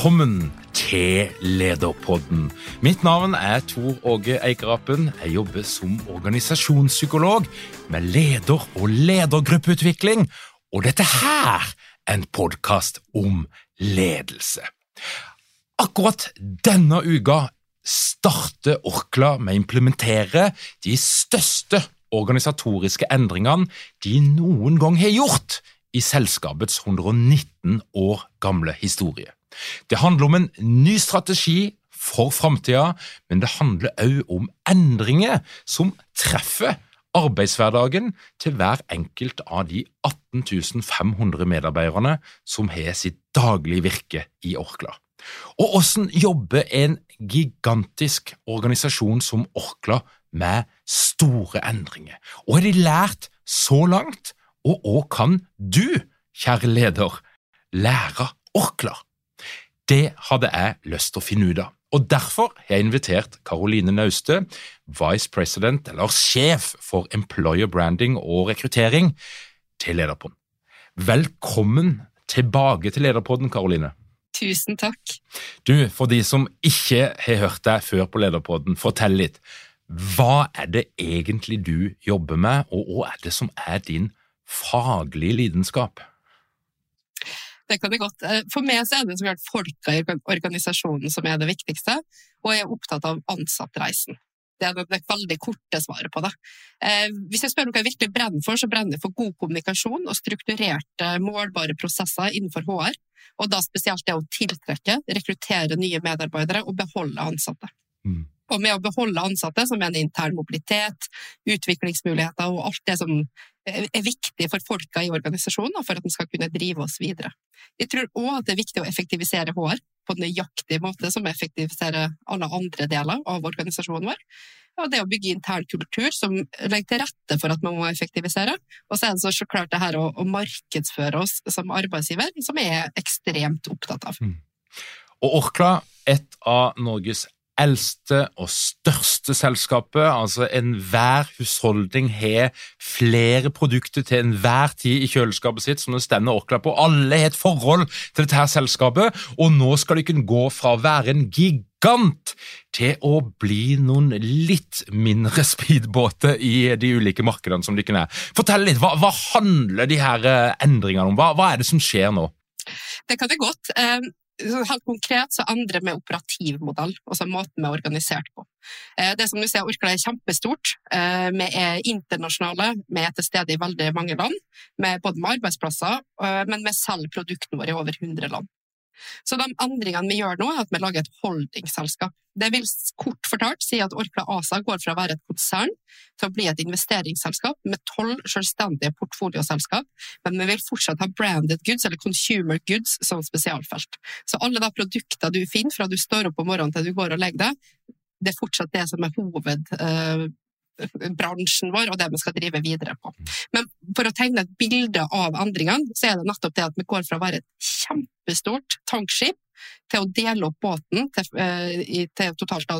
Velkommen til Lederpodden. Mitt navn er Tor Åge Eikerapen. Jeg jobber som organisasjonspsykolog med leder- og ledergruppeutvikling. Og dette her er en podkast om ledelse. Akkurat denne uka starter Orkla med å implementere de største organisatoriske endringene de noen gang har gjort i selskapets 119 år gamle historie. Det handler om en ny strategi for framtida, men det handler òg om endringer som treffer arbeidshverdagen til hver enkelt av de 18 500 medarbeiderne som har sitt daglige virke i Orkla. Og hvordan jobber en gigantisk organisasjon som Orkla med store endringer? Og har de lært så langt? Og hva kan du, kjære leder, lære Orkla? Det hadde jeg lyst til å finne ut av, og derfor har jeg invitert Caroline Naustø, vice president, eller sjef for employer branding og rekruttering, til Lederpodden. Velkommen tilbake til Lederpodden, Caroline. Tusen takk. Du, For de som ikke har hørt deg før på Lederpodden, fortell litt. Hva er det egentlig du jobber med, og hva er det som er din faglige lidenskap? Det kan det godt. Eh, for meg så er det så klart folka i organisasjonen som er det viktigste, og jeg er opptatt av ansattreisen. Det er det veldig korte svaret på det. Eh, hvis jeg spør noe jeg virkelig brenner for, så brenner jeg for god kommunikasjon og strukturerte, målbare prosesser innenfor HR, og da spesielt det å tiltrekke, rekruttere nye medarbeidere og beholde ansatte. Mm. Og med å beholde ansatte, så mener jeg intern mobilitet, utviklingsmuligheter og alt det som er viktig for folka i organisasjonen og for at den skal kunne drive oss videre. Jeg tror òg at det er viktig å effektivisere HR på en nøyaktig måte som effektiviserer alle andre deler av organisasjonen vår. Og det å bygge intern kultur som legger til rette for at man må effektivisere. Og så er det så klart det her å, å markedsføre oss som arbeidsgiver, som jeg er ekstremt opptatt av. Mm. Og Orkla, et av Norges eldste og største selskapet. Altså enhver husholdning har flere produkter til enhver tid i kjøleskapet sitt som det stender Orkla på. Alle har et forhold til dette her selskapet, og nå skal de kunne gå fra å være en gigant til å bli noen litt mindre speedbåter i de ulike markedene som de kunne er. Fortell litt, hva, hva handler de her eh, endringene om? Hva, hva er det som skjer nå? Det kan det godt. Eh, helt konkret så endrer vi operativmodell, altså måten vi er organisert på. Eh, det som du ser, Orkla er kjempestort. Eh, vi er internasjonale, vi er til stede i veldig mange land, både med arbeidsplasser, eh, men vi selger produktene våre i over 100 land. Så de endringene vi gjør nå, er at vi lager et holdingselskap. Det vil kort fortalt si at Orkla ASA går fra å være et konsern til å bli et investeringsselskap med tolv selvstendige portfolioselskap, men vi vil fortsatt ha branded goods, eller consumer goods, som spesialfelt. Så alle de produktene du finner fra du står opp om morgenen til du går og legger deg, det er fortsatt det som er hoved, uh, bransjen vår og det vi skal drive videre på. Men for å tegne et bilde av endringene, så er det nettopp det at vi går fra å være et kjempestort tankskip til å dele opp båten til, eh, til totalt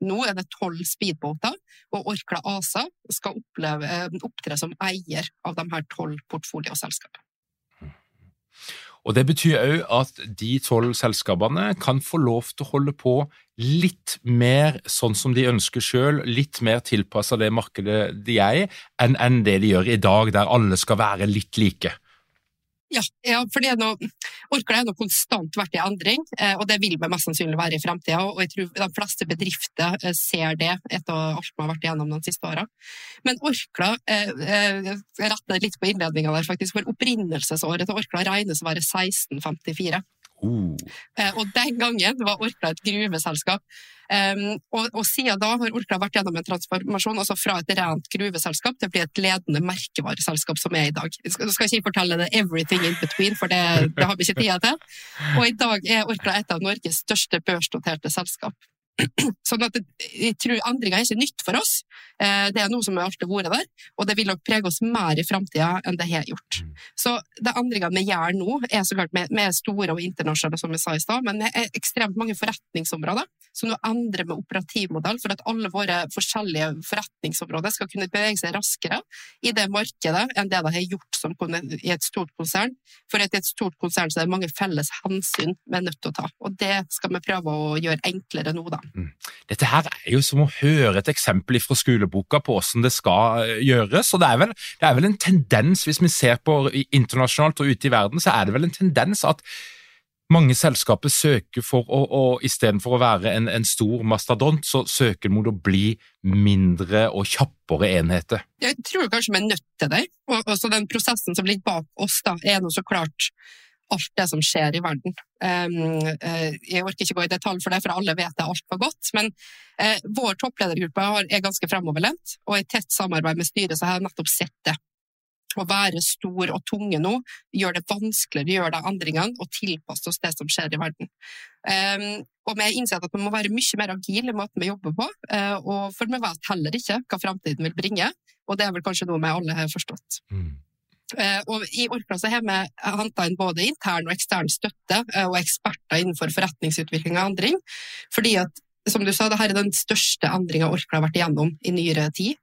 Nå er det tolv speedbåter, og Orkla ASA skal oppleve, eh, opptre som eier av de her tolv portfolioselskapene. Og Det betyr òg at de tolv selskapene kan få lov til å holde på litt mer sånn som de ønsker sjøl, litt mer tilpassa det markedet de er i, enn, enn det de gjør i dag, der alle skal være litt like. Ja, ja, for det er noe, Orkla har nå konstant vært i endring, eh, og det vil vi mest sannsynlig være i fremtida. Og jeg tror de fleste bedrifter eh, ser det etter alt vi har vært igjennom de siste åra. Men Orkla eh, eh retter litt på innledninga der, faktisk, for opprinnelsesåret til Orkla regnes å være 1654. Uh. Og den gangen var Orkla et gruveselskap. Um, og, og, siden da har Orkla vært gjennom en transformasjon altså fra et rent gruveselskap til å bli et ledende merkevareselskap som er i dag. Jeg skal, skal ikke fortelle det everything in between, for det, det har vi ikke tida til. Og i dag er Orkla et av Norges største børsnoterte selskap. Sånn at jeg tror endringer er ikke nytt for oss. Eh, det er noe som har alltid vært der, og det vil nok prege oss mer i framtida enn det har gjort. Mm. Så de endringene vi gjør nå, er så klart vi er store og internasjonale, som vi sa i stad, men det er ekstremt mange forretningsområder. Så nå endrer vi operativmodell for at alle våre forskjellige forretningsområder skal kunne bevege seg raskere i det markedet enn det de har gjort som i et stort konsern. For i et stort konsern så er det mange felles hensyn vi er nødt til å ta, og det skal vi prøve å gjøre enklere nå, da. Mm. Dette her er jo som å høre et eksempel fra skoleboka på hvordan det skal eh, gjøres. og det er, vel, det er vel en tendens, hvis vi ser på internasjonalt og ute i verden, så er det vel en tendens at mange selskaper søker for å, å istedenfor å være en, en, stor mastodont, så søker mot å bli mindre og kjappere enheter. Jeg tror kanskje vi er nødt til det. Og også den prosessen som ligger bak oss, da, er nå så klart alt det som skjer i verden. Uh, jeg orker ikke gå i detalj for det, for alle vet det altfor godt. Men uh, vår toppledergruppe er ganske fremoverlent, og i tett samarbeid med styret så har jeg nettopp sett det. Å være stor og tunge nå gjør det vanskeligere å gjøre de endringene og tilpasse oss det som skjer i verden. Og vi har innsett at vi må være mye mer agile i måten vi jobber på, og for vi vet heller ikke hva framtiden vil bringe, og det er vel kanskje noe vi alle har forstått. Mm. Eh, og I Orkla har vi henta inn både intern og ekstern støtte eh, og eksperter innenfor forretningsutvikling og endring. Fordi at, som du sa, dette er den største endringa Orkla har vært igjennom i nyere tid.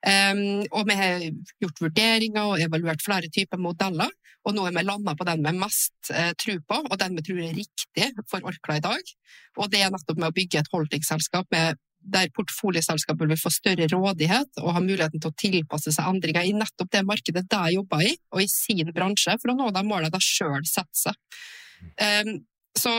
Um, og vi har gjort vurderinger og evaluert flere typer modeller, og nå har vi landa på den vi mest uh, tror på, og den vi tror er riktig for Orkla i dag. Og det er nettopp med å bygge et holdingselskap med der portfolioselskapet vil få større rådighet og ha muligheten til å tilpasse seg endringer i nettopp det markedet de jobber i, og i sin bransje, for å nå de målene de sjøl setter seg. Um, så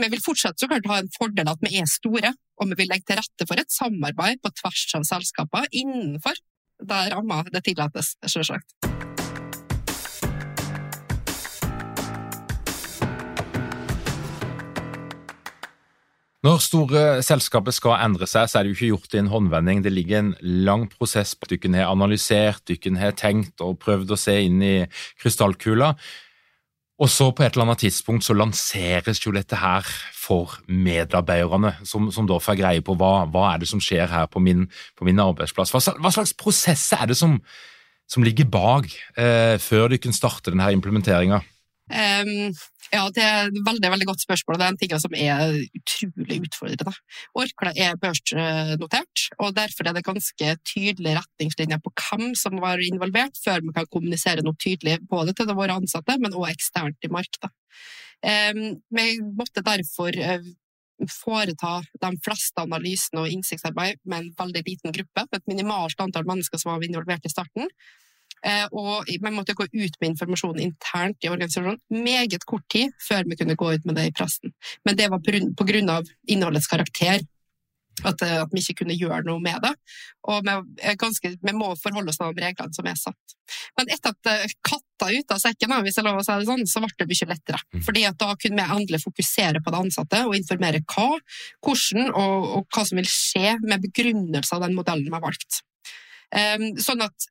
vi vil fortsatt så klart ha en fordel at vi er store, og vi vil legge til rette for et samarbeid på tvers av selskaper innenfor der ramma det tillates, selvsagt. Når store selskaper skal endre seg, så er det jo ikke gjort i en håndvending. Det ligger en lang prosess dere har analysert, dere har tenkt og prøvd å se inn i krystallkula. Og så på et eller annet tidspunkt så lanseres jo dette her for medarbeiderne, som, som da får greie på hva, hva er det som skjer her på min, på min arbeidsplass. Hva, hva, slags prosess er det som, som ligger bak eh, før dere starter denne implementeringa? Um, ja, Det er et veldig veldig godt spørsmål, det er en ting som er utrolig utfordrende. Orkla er børsnotert, og derfor er det ganske tydelige retningslinjer på hvem som var involvert, før vi kan kommunisere noe tydelig både til våre ansatte, men også eksternt i markedet. Vi måtte derfor uh, foreta de fleste analysene og innsiktsarbeid med en veldig liten gruppe, et minimalt antall mennesker som var involvert i starten. Eh, og vi måtte gå ut med informasjon internt i organisasjonen meget kort tid før vi kunne gå ut med det i pressen. Men det var på grunn av innholdets karakter. At, eh, at, vi ikke kunne gjøre noe med det. Og vi, ganske, vi må forholde oss til de reglene som er satt. Men etter at eh, katta ut av sekken, hvis jeg lov å si det sånn, så ble det mye lettere. Mm. Fordi at Da kunne vi endelig fokusere på det ansatte og informere hva, hvordan og, og hva som vil skje med begrunnelse av den modellen vi har valgt. Ehm, sånn at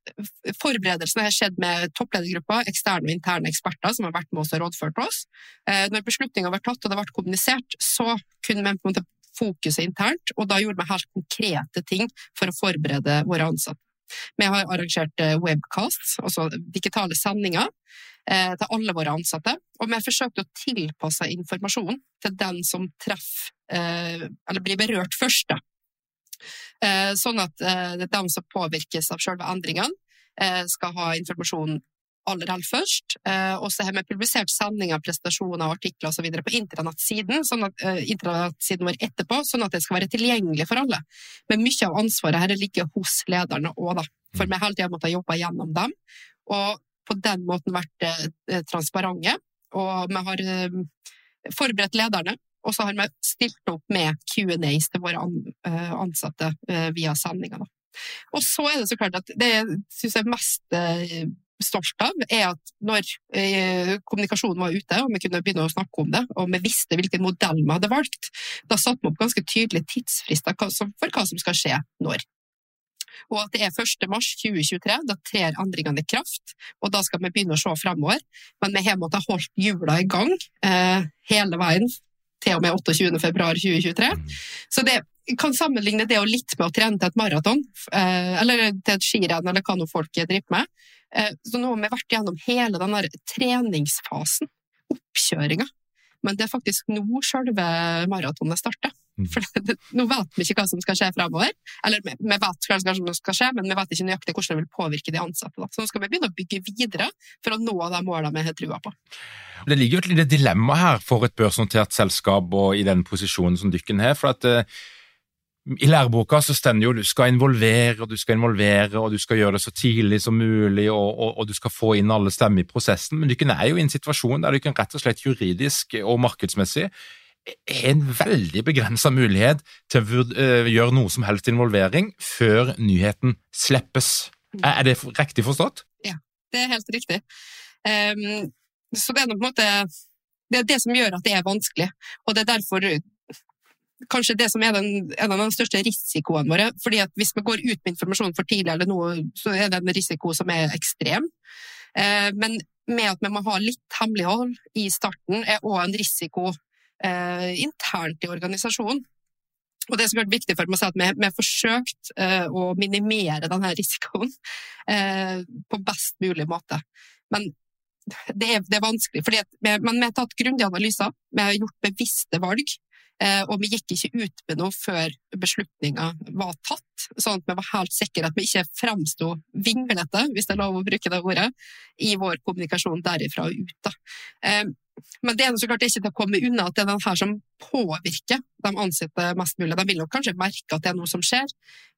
Forberedelsene har skjedd med toppledergrupper, eksterne og interne eksperter som har vært med oss og rådført oss. Eh, når beslutninga var tatt og det ble kommunisert, så kunne vi på en måte fokuset internt, og da gjorde vi helt konkrete ting for å forberede våre ansatte. Vi har arrangert eh, webcasts, altså digitale sendinger, eh, til alle våre ansatte. Og vi har forsøkt å tilpasse informasjonen til den som treffer, eller blir berørt først. Da. Eh, sånn at eh, de som påvirkes av selve endringene, eh, skal ha informasjon aller helst først. Og så har vi publisert sendinger, presentasjoner, artikler osv. på internettsiden, sånn at, vår etterpå, sånn at det skal være tilgjengelig for alle. Men mye av ansvaret her ligger hos lederne òg, da. For vi har hele tida måttet jobbe gjennom dem. Og på den måten vært transparente. Og vi har forberedt lederne og så har vi stilt opp med Q&As til våre eh, ansatte eh, via sendinga. Og så er det så klart at det syns jeg er mest eh, stolt av, er at når kommunikasjonen var ute, og vi kunne begynne å snakke om det, og vi visste hvilken modell vi hadde valgt, da satte vi opp ganske tydelige tidsfrister for hva som skal skje når. Og at det er 1. mars 2023, da trer endringene i kraft, og da skal vi begynne å se fremover. Men vi har måttet holdt hjula i gang eh, hele veien til og med 28. februar 2023. Mm. Så det kan sammenligne det og litt med å trene til et maraton, eh, eller til et skirenn, eller hva nå folk driver med. Eh, så nå har vi vært gjennom hele den treningsfasen, oppkjøringa. Men det er faktisk nå selve maratonet starter. Mm. For det, nå vet vi ikke hva som skal skje framover. Eller vi vet hva som skal skje, men vi vet ikke nøyaktig hvordan det vil påvirke de ansatte. Så nå skal vi begynne å bygge videre for å nå de målene vi har trua på. Det ligger jo et lite dilemma her for et børsnotert selskap og i den posisjonen som dykken har. for at uh, i læreboka så står det jo du skal involvere og du skal involvere, og du skal gjøre det så tidlig som mulig, og, og, og du skal få inn alle stemmer i prosessen. Men dykken er jo i en situasjon der dykken rett og slett juridisk og markedsmessig er en veldig begrensa mulighet til å uh, gjøre noe som helst involvering før nyheten slippes. Er, er det riktig forstått? Ja, det er helt riktig. Um, så det er på en måte det er det som gjør at det er vanskelig, og det er derfor kanskje det som er den, en av de største risikoene våre. fordi at Hvis vi går ut med informasjon for tidlig, eller noe, så er det en risiko som er ekstrem. Eh, men med at vi må ha litt hemmelighold i starten, er òg en risiko eh, internt i organisasjonen. Og det som har vært viktig for meg, å si at vi har forsøkt eh, å minimere denne risikoen eh, på best mulig måte. Men det er, det er vanskelig, fordi vi, men vi har tatt grundige analyser, vi har gjort bevisste valg. Eh, og vi gikk ikke ut med noe før beslutninga var tatt, sånn at vi var helt sikre at vi ikke framsto vinglete, hvis det er lov å bruke det ordet, i vår kommunikasjon derifra og ut. Men det er så klart ikke til å komme unna at det er den her som påvirker de ansatte mest mulig. De vil nok kanskje merke at det er noe som skjer,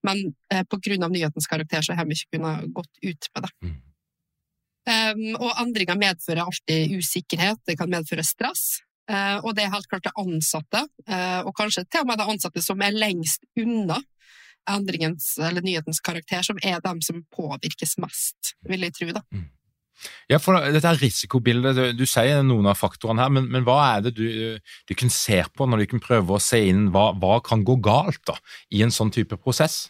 men eh, pga. nyhetens karakter så har vi ikke kunnet gått ut med det. Mm. Um, og endringer medfører alltid usikkerhet, det kan medføre stress. Uh, og det er helt klart det ansatte, uh, og kanskje til og med det ansatte som er lengst unna endringens eller nyhetens karakter, som er dem som påvirkes mest, vil jeg tro. da. Mm. Ja, for dette risikobildet, du, sier noen av faktorene her, men, men hva er det du, du kan se på når du kan prøve å se inn hva, hva kan gå galt da, i en sånn type prosess?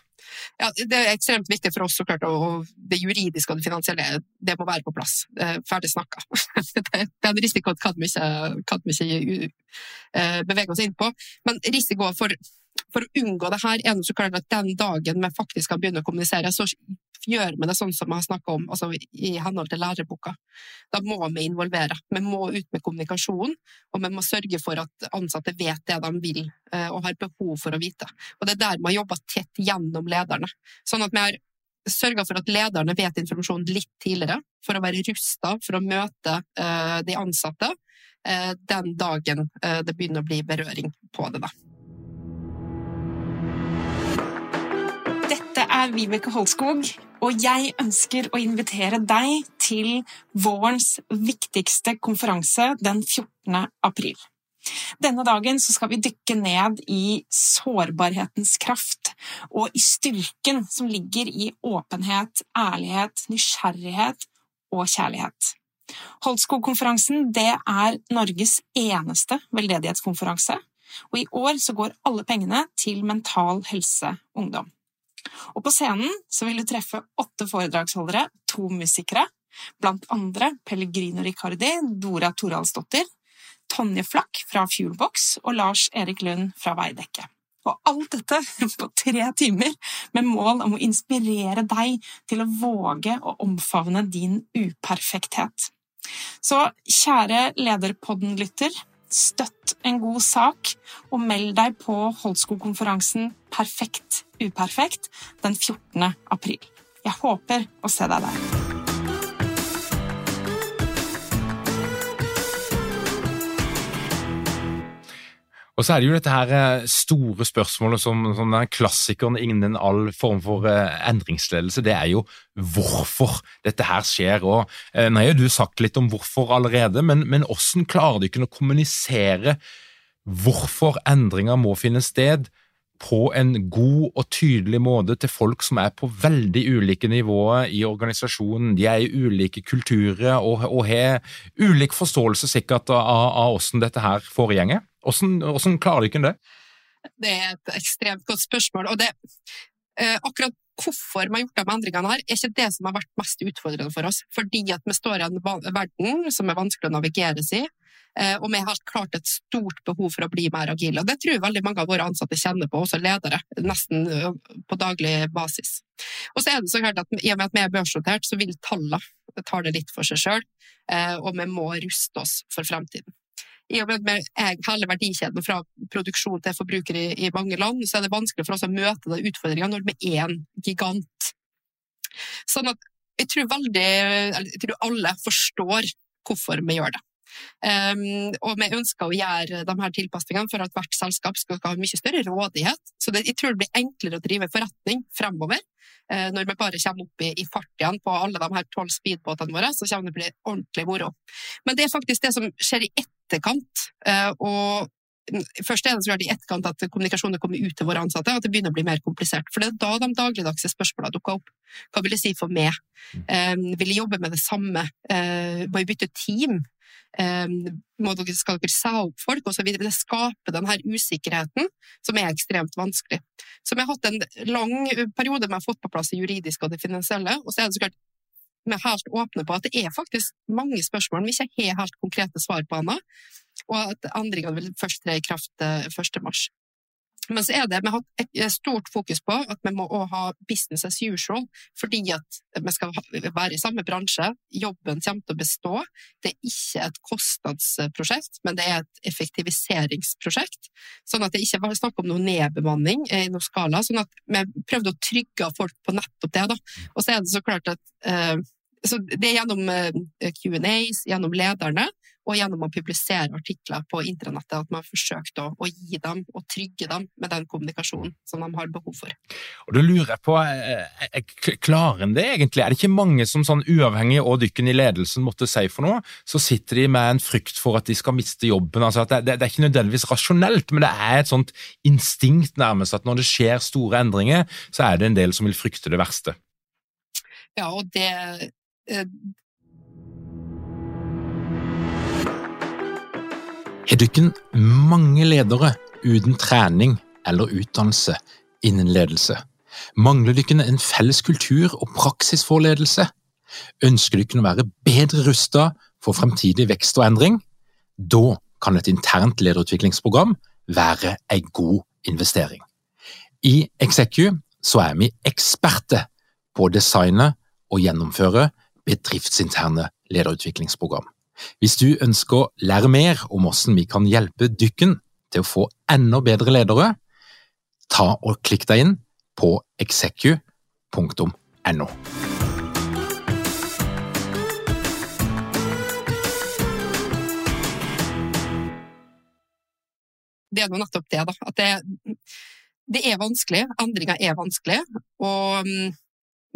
Ja, Det er ekstremt viktig for oss, så klart, og det juridiske og det finansielle det må være på plass. Ferdig snakka. Den risikoen kan vi ikke, kan vi ikke beveger bevege oss inn på. Men risikoen for, for å unngå det her er så klart at den dagen vi faktisk kan begynne å kommunisere, så gjør vi det sånn som vi har snakka om, altså i henhold til læreboka. Da må vi involvere. Vi må ut med kommunikasjon, og vi må sørge for at ansatte vet det de vil eh, og har behov for å vite. Og Det er der vi har jobba tett gjennom lederne. Sånn at vi har sørga for at lederne vet informasjon litt tidligere, for å være rusta for å møte uh, de ansatte uh, den dagen det begynner å bli berøring på det. da. Er Vibeke Holskog, og jeg ønsker å invitere deg til vårens viktigste konferanse den 14. april. Denne dagen skal vi dykke ned i sårbarhetens kraft og i styrken som ligger i åpenhet, ærlighet, nysgjerrighet og kjærlighet. Holtskog-konferansen er Norges eneste veldedighetskonferanse, og i år går alle pengene til Mental Helse Ungdom. Og på scenen så vil du treffe åtte foredragsholdere, to musikere, blant andre Pellegrino Riccardi, Dora Toralsdottir, Tonje Flakk fra Fuelbox og Lars Erik Lund fra Veidekke. Og alt dette på tre timer, med mål om å inspirere deg til å våge å omfavne din uperfekthet. Så kjære Lederpodden-lytter, støtt en god sak, og meld deg på Holdskog-konferansen Perfekt uperfekt den 14. april. Jeg håper å se deg der. Og så er det jo dette her eh, store spørsmålet som, som den klassikeren innen all form for uh, endringsledelse, det er jo hvorfor dette her skjer. Og uh, Nå har du sagt litt om hvorfor allerede, men, men hvordan klarer du ikke å kommunisere hvorfor endringer må finne sted? På en god og tydelig måte til folk som er på veldig ulike nivåer i organisasjonen. De er i ulike kulturer og, og har ulik forståelse sikkert av, av hvordan dette her foregjenger. Hvordan, hvordan klarer dere det? Det er et ekstremt godt spørsmål. og det, eh, akkurat hvorfor vi har gjort de endringene her, er ikke det som har vært mest utfordrende for oss. Fordi at vi står i en verden som er vanskelig å navigere i, eh, og vi har klart et stort behov for å bli mer agile. Og det tror jeg veldig mange av våre ansatte kjenner på, også ledere, nesten eh, på daglig basis. Og så er det så klart at I og med at vi er børsnotert, så vil tallene ta det litt for seg sjøl, og vi må ruste oss for fremtiden i og med at hele verdikjeden fra produksjon til forbruker i, i, mange land, så er det vanskelig for oss å møte de utfordringene når vi er en gigant. Sånn at jeg tror, veldig, jeg tror alle forstår hvorfor vi gjør det. Um, og vi ønsker å gjøre de her tilpasningene for at hvert selskap skal ha mye større rådighet. Så det, jeg tror det blir enklere å drive forretning fremover. Uh, når vi bare kommer opp i, i igjen på alle de her tolv speedbåtene våre, så kommer det bli ordentlig moro. Men det er faktisk det som skjer i etterkant. Uh, og Først er det så i etterkant at kommunikasjonen kommer ut til våre ansatte, at det begynner å bli mer komplisert. For det er da de dagligdagse spørsmålene dukker opp. Hva vil det si for meg? Um, vil jeg jobbe med det samme? Uh, må jeg bytte team? må dere, skal dere sa opp folk osv. Det skaper denne usikkerheten, som er ekstremt vanskelig. Så vi har hatt en lang periode med å fått på plass det juridiske og det finansielle. Og så er det så klart vi er helt åpne på at det er faktisk mange spørsmål vi ikke har helt konkrete svar på ennå, og at endringene vil først tre i kraft 1. Eh, mars. Men så er det, vi har hatt et stort fokus på at vi må ha business as usual, fordi at vi skal være i samme bransje. Jobben kommer til å bestå. Det er ikke et kostnadsprosjekt, men det er et effektiviseringsprosjekt. Sånn at det ikke var snakk om noe nedbemanning i noen skala. sånn at vi prøvde å trygge folk på nettopp det. da. Og så er det så klart at så det er gjennom Q&As, gjennom lederne, og gjennom å publisere artikler på internettet at man har forsøkt å, å, gi dem og trygge dem med den kommunikasjonen som de har behov for. Og Da lurer jeg på, er eh, klarer en det egentlig? Er det ikke mange som sånn uavhengig av dykken i ledelsen måtte si for noe, så sitter de med en frykt for at de skal miste jobben? Altså det, det, det, er ikke nødvendigvis rasjonelt, men det er et sånt instinkt nærmest at når det skjer store endringer, så er det en del som vil frykte det verste. Ja, og det Har dere mange ledere uten trening eller utdannelse innen ledelse? Mangler dere en felles kultur og praksis for ledelse? Ønsker dere å være bedre rustet for fremtidig vekst og endring? Da kan et internt lederutviklingsprogram være en god investering. I Execu så er vi eksperter på å designe og gjennomføre bedriftsinterne lederutviklingsprogram. Hvis du ønsker å lære mer om hvordan vi kan hjelpe dykken til å få enda bedre ledere, ta og klikk deg inn på execu.no. Det er jo nettopp det, da. At det, det er vanskelig. Endringer er vanskelig. Og mm,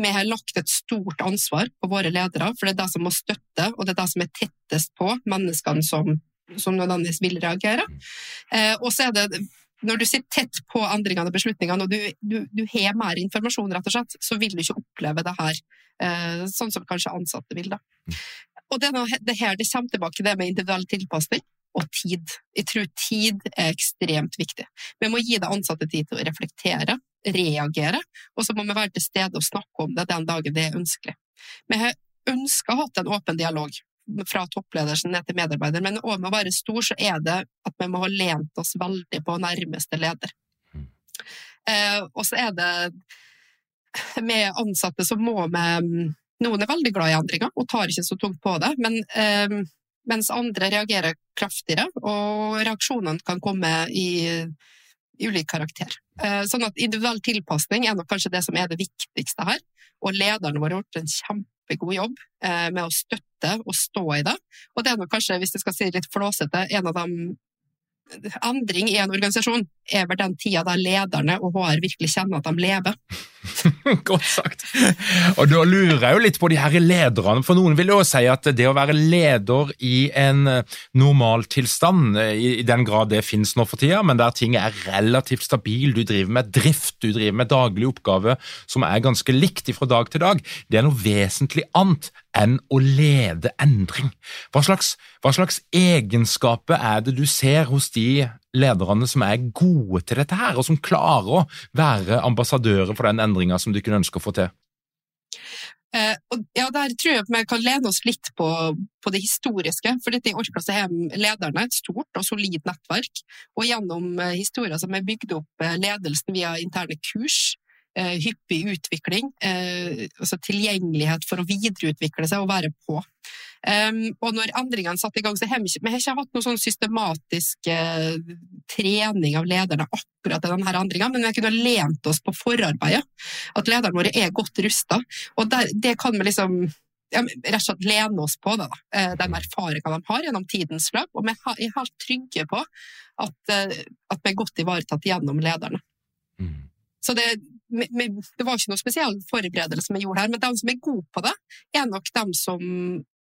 vi har lagt et stort ansvar på våre ledere, for det er de som må støtte, og det er de som er tettest på menneskene som, som nødvendigvis vil reagere. Eh, og så er det når du sitter tett på endringene og beslutningene, og du, du, du, har mer informasjon, rett og slett, så vil du ikke oppleve det her eh, sånn som kanskje ansatte vil. Da. Og det, det her det kommer tilbake det med individuell tilpasning og tid. Jeg tror tid er ekstremt viktig. Vi må gi de ansatte tid til å reflektere, reagere, og så må vi være til stede og snakke om det den dagen det er ønskelig. Vi har ønska ha en åpen dialog fra toppledersen ned til medarbeider, men òg med å være stor så er det at vi må ha lent oss veldig på nærmeste leder. Eh, og så er det med ansatte så må vi Noen er veldig glad i endringer og tar ikke så tungt på det, men eh, mens andre reagerer kraftigere, og reaksjonene kan komme i ulik karakter. Eh, sånn at individuell tilpasning er nok kanskje det som er det viktigste her, og lederne våre har gjort en kjempegod jobb eh, med å støtte og stå i det. Og det er nok kanskje, hvis jeg skal si litt flåsete, en av de endring i en organisasjon er vel den tida der lederne og HR virkelig kjenner at de lever. Godt sagt. Og da lurer jeg jo litt på de her lederne, for noen vil jo si at det å være leder i en eh, normaltilstand, eh, i den grad det finnes nå for tida, men der ting er relativt stabil, du driver med drift, du driver med daglige oppgaver som er ganske likt fra dag til dag, det er noe vesentlig annet enn å lede endring. Hva slags, hva slags egenskaper er det du ser hos de lederne som er gode til dette her, og som klarer å være ambassadører for den endringa som du kunne ønske å få til? Eh, ja, Der tror jeg vi kan lene oss litt på, på det historiske. For dette i Orkla så har lederne et stort og solid nettverk. Og gjennom eh, historier som er bygd opp eh, ledelsen via interne kurs, hyppig utvikling, eh, altså tilgjengelighet for å videreutvikle seg og være på. Og når endringene satte i gang, så har vi ikke, vi har ikke hatt noen sånn systematisk uh, trening av lederne akkurat til denne endringa, men vi kunne lent oss på forarbeidet. At lederne våre er godt rusta. Og der, det kan vi liksom ja, rett og slett lene oss på det, da. den erfaringa de har gjennom tidens løp. Og vi er helt trygge på at, at vi er godt ivaretatt gjennom lederne. Mm. Så det, det var ikke noe spesiell forberedelse vi gjorde her, men de som er gode på det, er nok de som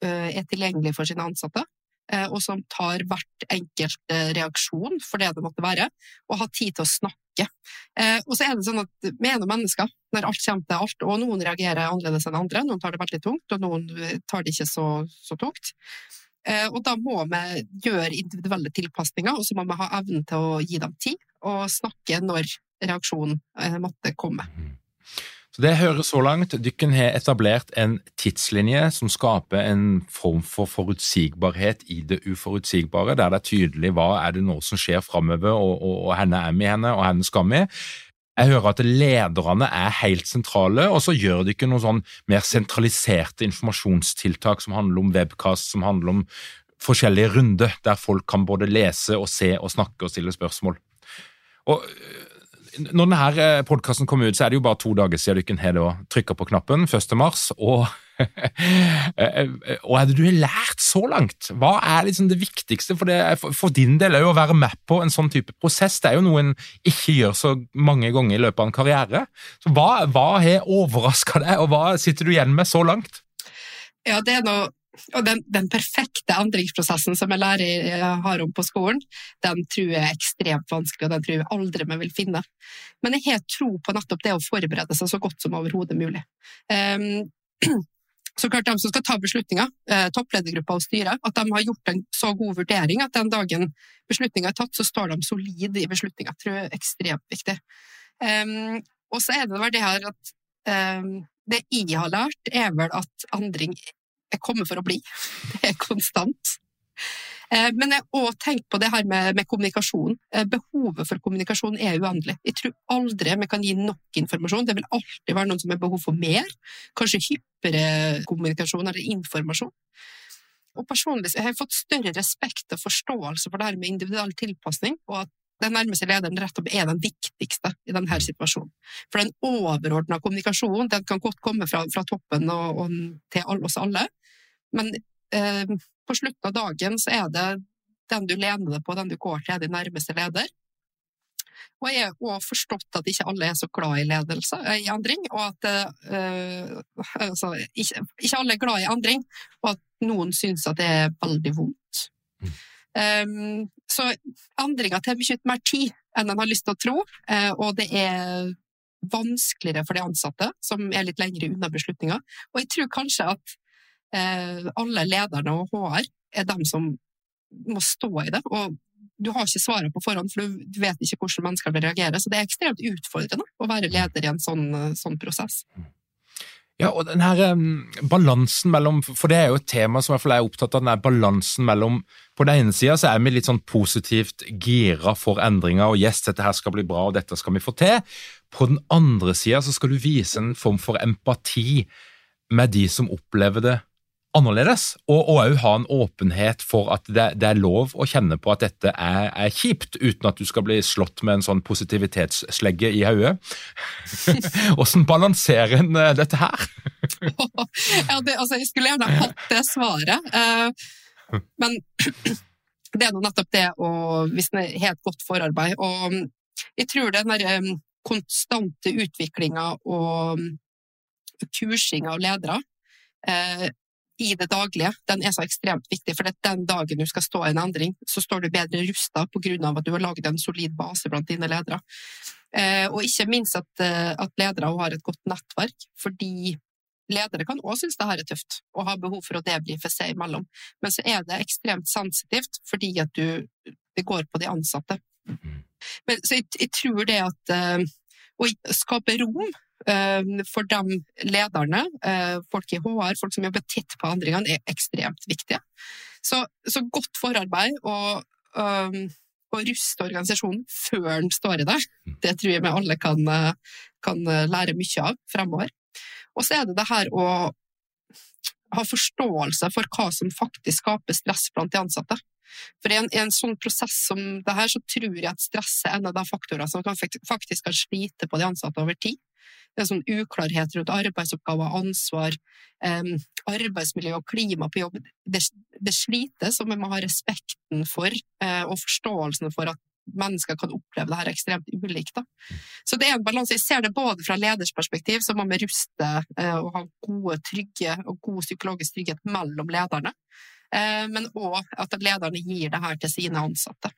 eh, er tilgjengelige for sine ansatte, eh, og som tar hvert enkelt eh, reaksjon for det det måtte være, og har tid til å snakke. Og så er det sånn at vi er noen mennesker når alt kommer til alt, og noen reagerer annerledes enn andre. Noen tar det veldig tungt, og noen tar det ikke så, så tungt. Og da må vi gjøre individuelle tilpasninger, og så må vi ha evnen til å gi dem tid, og snakke når reaksjon eh, måtte komme. Mhm. Så Det hører så langt. Dykken har etablert en tidslinje som skaper en form for forutsigbarhet i det uforutsigbare, der det er tydelig hva er det nå som skjer framover, og, og, og henne er vi henne, og henne skal vi. Jeg hører at lederne er helt sentrale, og så gjør de ikke noen sånn mer sentraliserte informasjonstiltak som handler om webkast, som handler om forskjellige runder, der folk kan både lese og se og snakke og stille spørsmål. Og når denne eh, podkasten kom ut, så er det jo bare to dager siden du har trykka på knappen, 1. mars. Og, eh, eh, er det du har lært så langt? Hva er liksom det viktigste for, det, for din del å være med på en sånn type prosess? Det er jo noe en ikke gjør så mange ganger i løpet av en karriere. Så Hva, hva har overraska deg, og hva sitter du igjen med så langt? Ja, det er noe og den, den, perfekte endringsprosessen som jeg lærer har om på skolen, den tror jeg er ekstremt vanskelig, og den tror jeg aldri vi vil finne. Men jeg har tro på nettopp det å forberede seg så godt som overhodet mulig. Um, så klart De som skal ta beslutninger, eh, toppledergruppa og styret, at de har gjort en så god vurdering at den dagen beslutninga er tatt, så står de solid i beslutninga. tror jeg er ekstremt viktig. Um, og så er det vel det her at um, det jeg har lært, er vel at endring jeg kommer for å bli. Det er konstant. Eh, men jeg har òg tenkt på det her med, med, kommunikasjon. Eh, behovet for kommunikasjon er uendelig. Jeg tror aldri vi kan gi nok informasjon. Det vil alltid være noen som har behov for mer, kanskje hyppigere kommunikasjon eller informasjon. Og personlig jeg har jeg fått større respekt og forståelse for det her med individuell tilpasning, og at den nærmeste lederen rett og er den viktigste i denne situasjonen. For den overordna kommunikasjonen den kan godt komme fra, fra toppen og, og, til alle, oss alle, men eh, på slutten av dagen så er det den du lener deg på, den du går til, er din nærmeste leder. Og jeg har òg forstått at ikke alle er så glad i ledelse, eh, i endring, og at eh, altså, ikke, ikke, alle er glad i endring, og at noen syns at det er veldig vondt. Mm. Um, så endringer tar mye mer tid enn en har lyst til å tro, uh, og det er vanskeligere for de ansatte, som er litt lengre unna beslutninger. Og jeg tror kanskje at uh, alle lederne og HR er dem som må stå i det. Og du har ikke svaret på forhånd, for du vet ikke hvordan mennesker vil reagere. Så det er ekstremt utfordrende å være leder i en sånn, sånn prosess. Ja, og den her um, balansen mellom For det er jo et tema som jeg er opptatt av, den her balansen mellom På den ene sida så er vi litt sånn positivt gira for endringer, og yes, dette her skal bli bra, og dette skal vi få til. På den andre sida så skal du vise en form for empati med de som opplever det annerledes, og òg ha en åpenhet for at det, det, er lov å kjenne på at dette er, er, kjipt, uten at du skal bli slått med en sånn positivitetsslegge i hodet. Hvordan balanserer en eh, dette her? ja, det, altså, jeg skulle gjerne hatt det svaret, uh, men det er nå nettopp det å er helt godt forarbeid og Jeg tror den der um, konstante utviklinga og um, kursinga av ledere i det daglige, den er så ekstremt viktig. For den dagen du skal stå i en endring, så står du bedre rusta pga. at du har laget en solid base blant dine ledere. Eh, og ikke minst at, eh, at ledere har et godt nettverk, fordi ledere kan også synes det her er tøft og ha behov for å debrife seg imellom. Men så er det ekstremt sensitivt fordi at du, det går på de ansatte. Mm-hmm. Men, så jeg, jeg, tror det at uh, å skape rom Eh, for de lederne, eh, folk i HR, folk som jobber tett på endringene, er ekstremt viktige. Så, så godt forarbeid og, å ruste organisasjonen før den står i det, det tror jeg vi alle kan, kan lære mye av fremover. Og så er det det her å ha forståelse for hva som faktisk skaper stress blant de ansatte. For i en, en, sånn prosess som det her, så tror jeg at stress er en av de faktorene som kan, faktisk kan slite på de ansatte over tid. Det er sånn uklarhet rundt arbeidsoppgaver, ansvar, um, arbeidsmiljø og klima på jobb. Det, det slites, og vi må ha respekten for uh, og forståelsen for at mennesker kan oppleve det her ekstremt ulikt. Da. Så det er en balanse. Jeg ser det både fra leders perspektiv, så må vi ruste uh, og ha gode, trygge og god psykologisk trygghet mellom lederne, men òg at lederne gir det her til sine ansatte.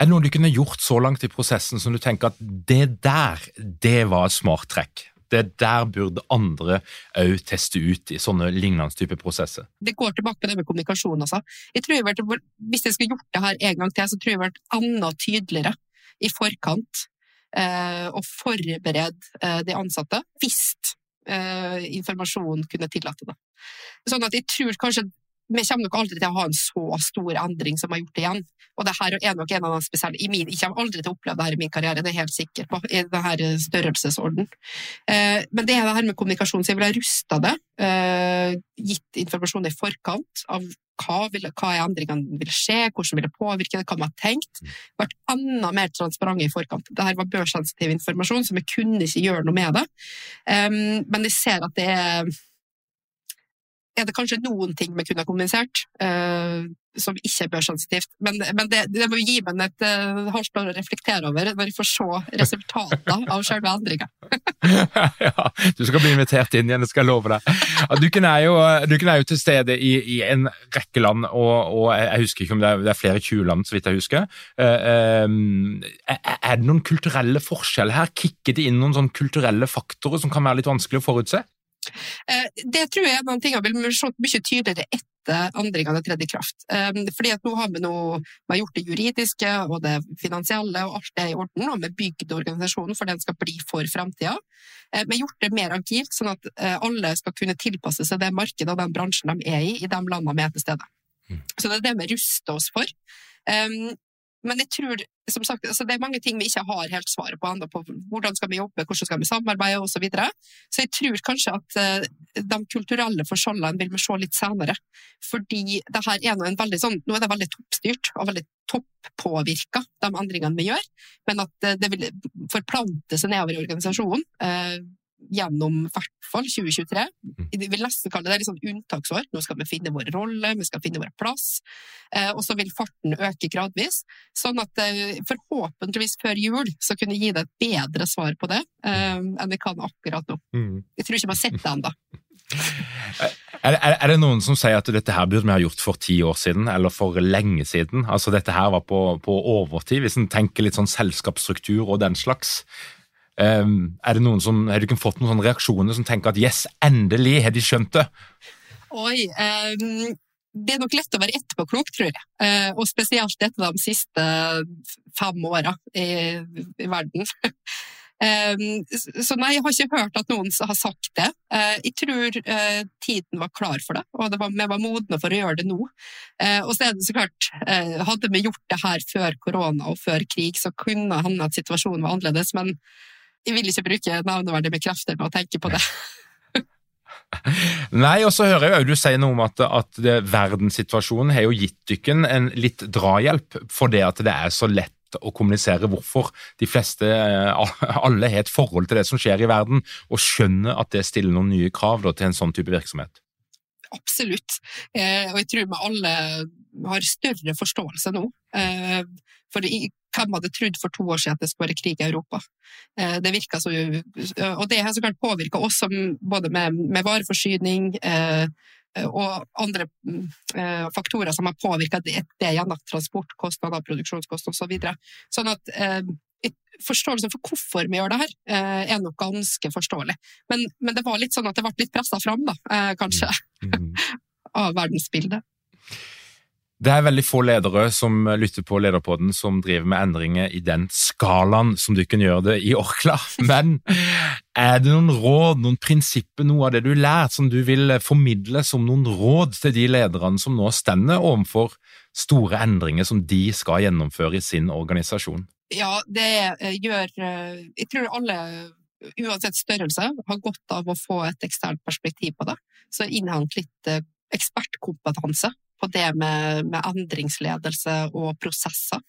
Er det noe du kunne gjort så langt i prosessen som du tenker at det der, det var et smart trekk? Det der burde andre òg teste ut i sånne lignende type prosesser. Det går tilbake på det med kommunikasjon. Altså. Jeg tror jeg hvis jeg skulle gjort det her en gang til, så tror jeg det vært enda tydeligere i forkant eh, og forberede eh, de ansatte hvis eh, informasjonen kunne tillate det. Sånn at jeg tror kanskje vi kommer nok aldri til å ha en så stor endring som vi har gjort igjen. Og det her er nok en av de spesielle i min, Jeg kommer aldri til å oppleve det her i min karriere, det er jeg helt sikker på, i denne størrelsesorden. Eh, men det er det her med kommunikasjon, så jeg vil ha rusta det, eh, gitt informasjon i forkant av hva, vil, hva endringene vil skje, hvordan vil det påvirke det, hva man har tenkt. Vært enda mer transparente i forkant. Dette var børssensitiv informasjon, så vi kunne ikke gjøre noe med det. Um, men jeg ser at det er er det kanskje noen ting vi kunne ha kommunisert uh, som ikke er børssensitivt. Men, men det, det, må gi meg et uh, halvt år å reflektere over når jeg får se resultatet av selve endringa. ja, du skal bli invitert inn igjen, det skal jeg love deg. Dukken er jo, dukken er jo til stede i, i, en rekke land, og, og, jeg husker ikke om det er, det er flere 20 land, så vidt jeg husker. Uh, um, er, det noen kulturelle forskjeller her? Kikker det inn noen sånn kulturelle faktorer som kan være litt vanskelig å forutse? Eh, det tror jeg er noen ting jeg vil se mye tydeligere etter endringene tredje i kraft. Eh, fordi at nå har vi, noe, vi har gjort det juridiske og det finansielle, og alt er i orden. Og vi har bygd organisasjonen for den skal bli for fremtida. Eh, vi har gjort det mer agilt, sånn at alle skal kunne tilpasse seg det markedet og den bransjen de er i, i de landene vi er til stede. Mm. Så det er det vi ruster oss for. Men jeg tror, som sagt, altså det er mange ting vi ikke har helt svaret på ennå. På hvordan skal vi jobbe, hvordan skal vi samarbeide osv. Så, videre. så jeg tror kanskje at uh, de kulturelle forskjellene vil vi se litt senere. Fordi det her er en veldig sånn, nå er det veldig toppstyrt og veldig toppåvirka, de endringene vi gjør. Men at uh, det vil forplante seg nedover i organisasjonen. Gjennom i hvert fall 2023. Mm. Vi vil nesten kalle det et sånn unntaksår. Nå skal vi finne vår rolle, vi skal finne vår plass. Eh, og så vil farten øke gradvis. Sånn at eh, forhåpentligvis før jul så kunne jeg gi deg et bedre svar på det eh, enn jeg kan akkurat nå. Mm. Jeg tror ikke vi har sett det ennå. Er, er, er, det noen som sier at dette her burde vi ha gjort for ti år siden, eller for lenge siden? Altså Dette her var på, på overtid, hvis en tenker litt sånn selskapsstruktur og den slags. Um, er det noen som, Har du ikke fått noen sånne reaksjoner som tenker at yes, endelig har de skjønt det? Oi, um, det er nok lett å være etterpåklok, tror jeg. Uh, og spesielt etter de siste fem åra i, i, verden. um, så nei, jeg har ikke hørt at noen har sagt det. Uh, jeg tror uh, tiden var klar for det, og var, vi var modne for å gjøre det nå. Og så er det så klart, hadde vi gjort det her før korona og før krig, så kunne hende at situasjonen var annerledes, men jeg vil ikke bruke navneverdige bekrefter ved å tenke på det. Nei, og så hører jeg jo du sier noe om at, at det, verdenssituasjonen har jo gitt dykken en litt drahjelp for det at det er så lett å kommunisere hvorfor de fleste, eh, alle har et forhold til det som skjer i verden, og skjønner at det stiller noen nye krav da, til en sånn type virksomhet. Absolutt, eh, og jeg tror vi alle har større forståelse nå. Eh, for hvem hadde trodd for to år siden at det skulle være krig i Europa? Eh, det virker så, og det har så klart påvirka oss både med, med vareforsyning eh, og andre eh, faktorer som har påvirka det, det gjennom transportkostnader, produksjonskostnader osv. Så videre. sånn at Forståelsen for hvorfor vi gjør det her, er nok ganske forståelig. Men, men det var litt sånn at det ble litt pressa fram, da, kanskje, mm. av verdensbildet. Det er veldig få ledere som lytter på Lederpodden som driver med endringer i den skalaen som du kan gjøre det i Orkla. Men er det noen råd, noen prinsipper, noe av det du har lært som du vil formidle som noen råd til de lederne som nå stender overfor store endringer som de skal gjennomføre i sin organisasjon? Ja, det gjør Jeg tror alle uansett størrelse, har godt av å få et eksternt perspektiv på det. Så innhent litt ekspertkompetanse på det med, med, endringsledelse og prosesser.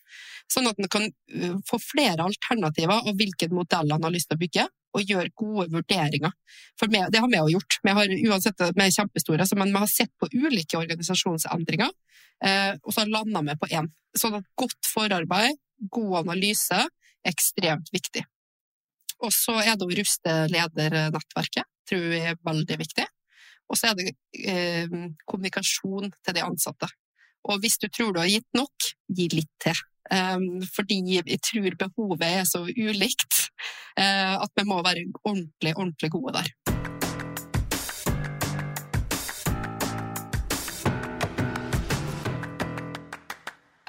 Sånn at en kan uh, få flere alternativer av hvilken modell en har lyst til å bygge, og gjøre gode vurderinger. For det har vi jo gjort. Vi har uansett vi er kjempestore, men vi har sett på ulike organisasjonsendringer, eh, og så landa vi på én. Sånn at godt forarbeid, god analyse, er ekstremt viktig. Og så er det å ruste ledernettverket, tror jeg er veldig viktig. Og så er det eh, kommunikasjon til de ansatte. Og hvis du tror du har gitt nok, gi litt til. Um, fordi jeg tror behovet er så ulikt uh, at vi må være ordentlig, ordentlig gode der.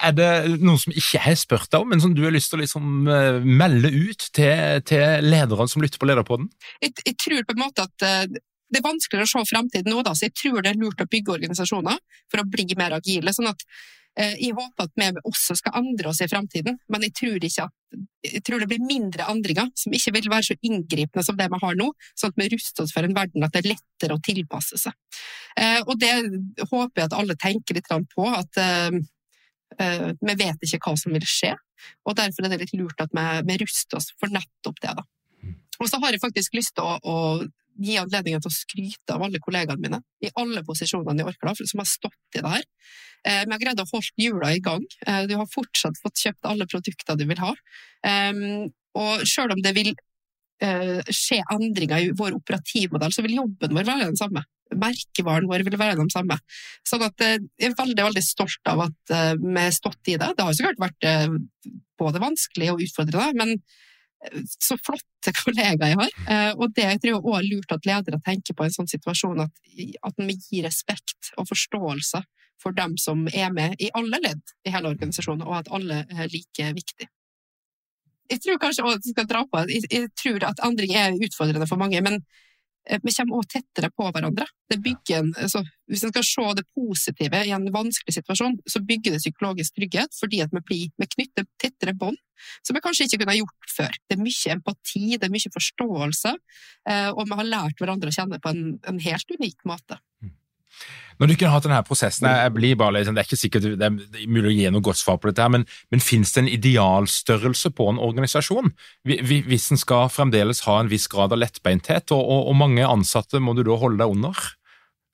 Er det noen som ikke har spurt deg om, men som du har lyst til å liksom, uh, melde ut til, til lederne som lytter på Lederpodden? Jeg, jeg tror på en måte at det er vanskeligere å se fremtiden nå, da, så jeg tror det er lurt å bygge organisasjoner for å bli mer agile. sånn at eh, Jeg håper at vi også skal endre oss i fremtiden, men jeg tror, at, jeg tror det blir mindre endringer som ikke vil være så inngripende som det vi har nå, sånn at vi ruster oss for en verden at det er lettere å tilpasse seg. Eh, og det håper jeg at alle tenker litt på, at eh, eh, vi vet ikke hva som vil skje, og derfor er det litt lurt at vi, vi ruster oss for nettopp det. da. Mm. Og så har jeg faktisk lyst til å, å gi anledningen til å skryte av alle kollegaene mine i alle posisjonene i Orkla som har stått i det her. Eh, vi har greid å holde hjula i gang. Eh, du har fortsatt fått kjøpt alle produkter du vil ha. Og selv om det vil eh, skje endringer i vår operativmodell, så vil jobben vår være den samme. Merkevaren vår vil være den samme. Sånn at jeg er veldig veldig stolt av at vi har stått i det. Det har så klart vært både vanskelig og utfordrende, men så flotte kollegaer jeg har. Eh, og det jeg tror jeg også er lurt at ledere tenker på i en sånn situasjon, at, at vi gir respekt og forståelse for dem som er med i alle ledd i hele organisasjonen, og at alle er like viktig. Jeg tror kanskje også, skal dra på, jeg, jeg tror at endring er utfordrende for mange, men Eh, vi kommer også tettere på hverandre. Det bygger En, altså, hvis en skal se det positive i en vanskelig situasjon, så bygger det psykologisk trygghet fordi at vi, blir, vi knytter tettere bånd som vi kanskje ikke kunne ha gjort før. Det er mye empati, det er mye forståelse, eh, og vi har lært hverandre å kjenne på en, en helt unik måte. Mm. Når du ikke har hatt denne prosessen, jeg blir bare liksom, Det er ikke sikkert det er mulig å gi noe godt svar på dette, her, men, men finnes det en idealstørrelse på en organisasjon? Hvis en skal fremdeles ha en viss grad av lettbeinthet, og, og, og mange ansatte må du da holde deg under?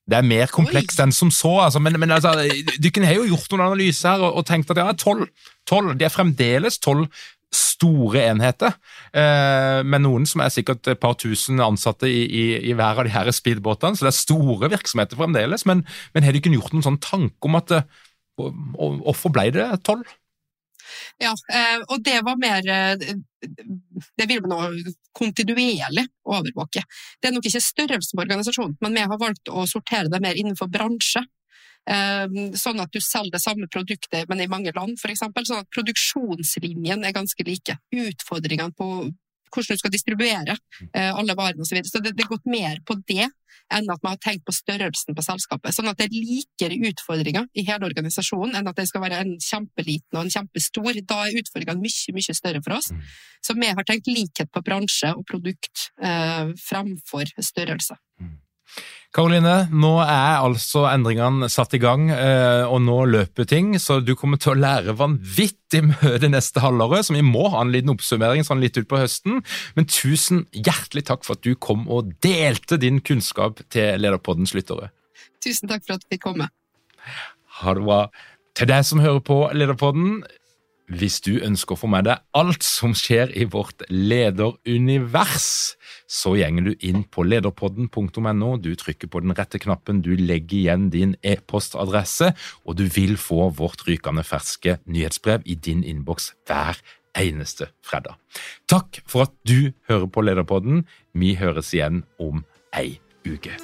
Det er mer komplekst enn som så, altså, men, men altså, dere har jo gjort noen analyser her og, og tenkt at ja, tolv, det er fremdeles tolv store enheter, eh, med noen som er sikkert et par tusen ansatte i, i, i hver av de her speedbåtene, så det er store virksomheter fremdeles. Men, men har dere gjort noen sånn tanke om at eh, Hvorfor ble det tolv? Ja, eh, og det var mer Det vil vi nå kontinuerlig overvåke. Det er nok ikke størrelsen på organisasjonen, men vi har valgt å sortere det mer innenfor bransje. Eh, sånn at du selger det samme produktet, men i mange land, f.eks. Sånn at produksjonslinjen er ganske like. Utfordringene på hvordan du skal distribuere eh, alle varene osv. Så, videre. så det, det er gått mer på det enn at man har tenkt på størrelsen på selskapet. Sånn at det er likere utfordringer i hele organisasjonen enn at det skal være en kjempeliten og en kjempestor. Da er utfordringene mye, mye større for oss. Så vi har tenkt likhet på bransje og produkt eh, fremfor størrelse. Karoline, nå er altså endringene satt i gang, eh, og nå løper ting, så du kommer til å lære vanvittig mye det neste halvåret, så vi må ha en liten oppsummering sånn litt utpå høsten. Men tusen hjertelig takk for at du kom og delte din kunnskap til Lederpoddens lyttere. Tusen takk for at vi fikk komme. Ha det bra. Til deg som hører på Lederpodden, hvis du ønsker å få med deg alt som skjer i vårt lederunivers, så gjenger du inn på lederpodden.no, du trykker på den rette knappen, du legger igjen din e-postadresse, og du vil få vårt rykende ferske nyhetsbrev i din innboks hver eneste fredag. Takk for at du hører på Lederpodden. Vi høres igjen om ei uke.